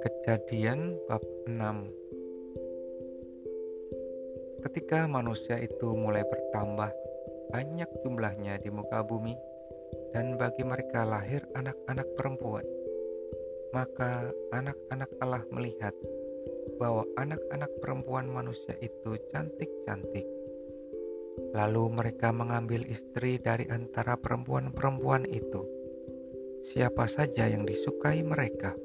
Kejadian bab 6 Ketika manusia itu mulai bertambah banyak jumlahnya di muka bumi dan bagi mereka lahir anak-anak perempuan maka anak-anak Allah melihat bahwa anak-anak perempuan manusia itu cantik-cantik Lalu mereka mengambil istri dari antara perempuan-perempuan itu. Siapa saja yang disukai mereka.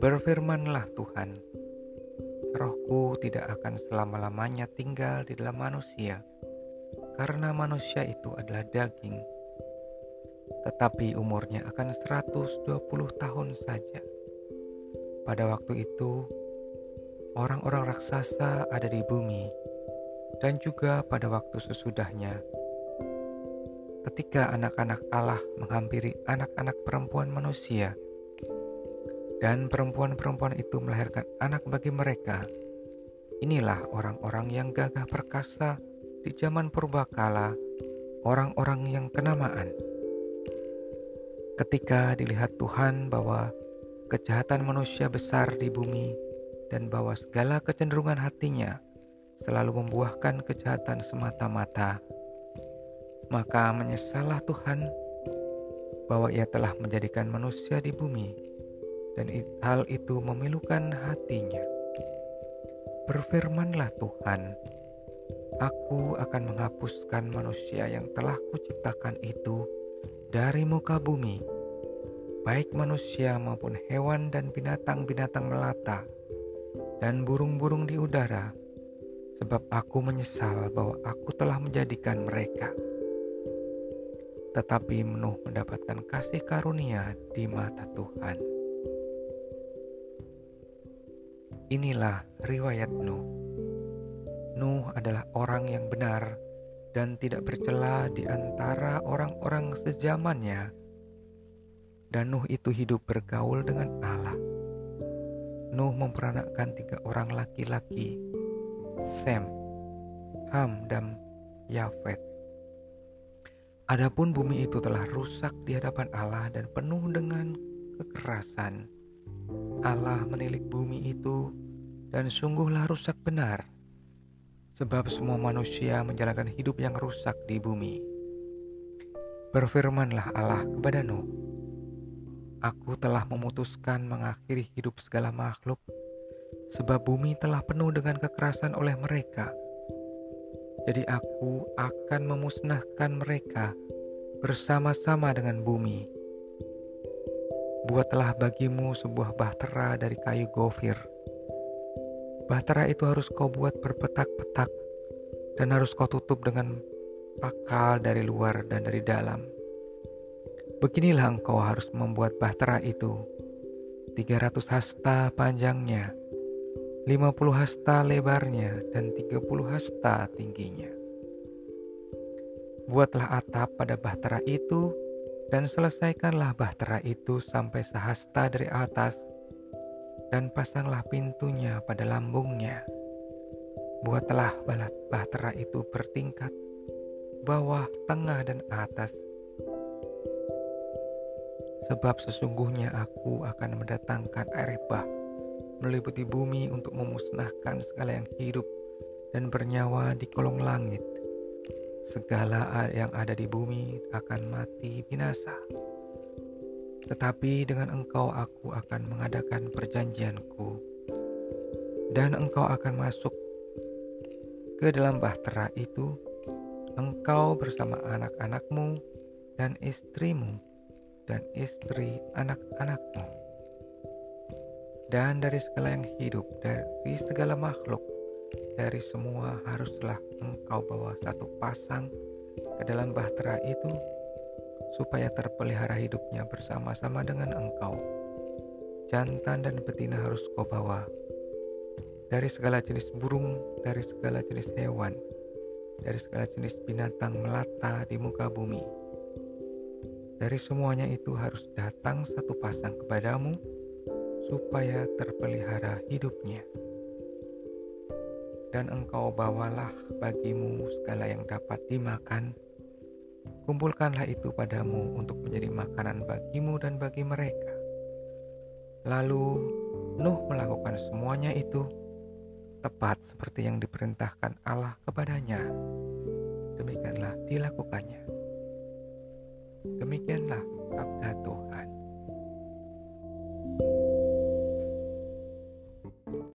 Berfirmanlah Tuhan, Rohku tidak akan selama-lamanya tinggal di dalam manusia, karena manusia itu adalah daging. Tetapi umurnya akan 120 tahun saja. Pada waktu itu, orang-orang raksasa ada di bumi dan juga pada waktu sesudahnya. Ketika anak-anak Allah menghampiri anak-anak perempuan manusia, dan perempuan-perempuan itu melahirkan anak bagi mereka, inilah orang-orang yang gagah perkasa di zaman purbakala, orang-orang yang kenamaan. Ketika dilihat Tuhan bahwa kejahatan manusia besar di bumi dan bahwa segala kecenderungan hatinya selalu membuahkan kejahatan semata-mata, maka menyesallah Tuhan bahwa Ia telah menjadikan manusia di bumi, dan hal itu memilukan hatinya. Berfirmanlah Tuhan, Aku akan menghapuskan manusia yang telah kuciptakan itu dari muka bumi, baik manusia maupun hewan dan binatang-binatang melata, dan burung-burung di udara, sebab aku menyesal bahwa aku telah menjadikan mereka. Tetapi Nuh mendapatkan kasih karunia di mata Tuhan. Inilah riwayat Nuh. Nuh adalah orang yang benar dan tidak bercela di antara orang-orang sezamannya. Dan Nuh itu hidup bergaul dengan Allah. Nuh memperanakkan tiga orang laki-laki Sem, Ham, dan Yafet. Adapun bumi itu telah rusak di hadapan Allah dan penuh dengan kekerasan. Allah menilik bumi itu dan sungguhlah rusak benar. Sebab semua manusia menjalankan hidup yang rusak di bumi. Berfirmanlah Allah kepada Nuh, Aku telah memutuskan mengakhiri hidup segala makhluk sebab bumi telah penuh dengan kekerasan oleh mereka. Jadi aku akan memusnahkan mereka bersama-sama dengan bumi. Buatlah bagimu sebuah bahtera dari kayu gofir. Bahtera itu harus kau buat berpetak-petak dan harus kau tutup dengan pakal dari luar dan dari dalam. Beginilah engkau harus membuat bahtera itu. 300 hasta panjangnya 50 hasta lebarnya dan 30 hasta tingginya. Buatlah atap pada bahtera itu dan selesaikanlah bahtera itu sampai sehasta dari atas dan pasanglah pintunya pada lambungnya. Buatlah balat bahtera itu bertingkat, bawah, tengah, dan atas. Sebab sesungguhnya aku akan mendatangkan air bah meliputi bumi untuk memusnahkan segala yang hidup dan bernyawa di kolong langit. Segala yang ada di bumi akan mati binasa. Tetapi dengan engkau aku akan mengadakan perjanjianku, dan engkau akan masuk ke dalam bahtera itu, engkau bersama anak-anakmu dan istrimu dan istri anak-anakmu dan dari segala yang hidup, dari segala makhluk, dari semua haruslah engkau bawa satu pasang ke dalam bahtera itu, supaya terpelihara hidupnya bersama-sama dengan engkau. Jantan dan betina harus kau bawa dari segala jenis burung, dari segala jenis hewan, dari segala jenis binatang melata di muka bumi. Dari semuanya itu harus datang satu pasang kepadamu supaya terpelihara hidupnya. Dan engkau bawalah bagimu segala yang dapat dimakan, kumpulkanlah itu padamu untuk menjadi makanan bagimu dan bagi mereka. Lalu Nuh melakukan semuanya itu tepat seperti yang diperintahkan Allah kepadanya. Demikianlah dilakukannya. Demikianlah sabda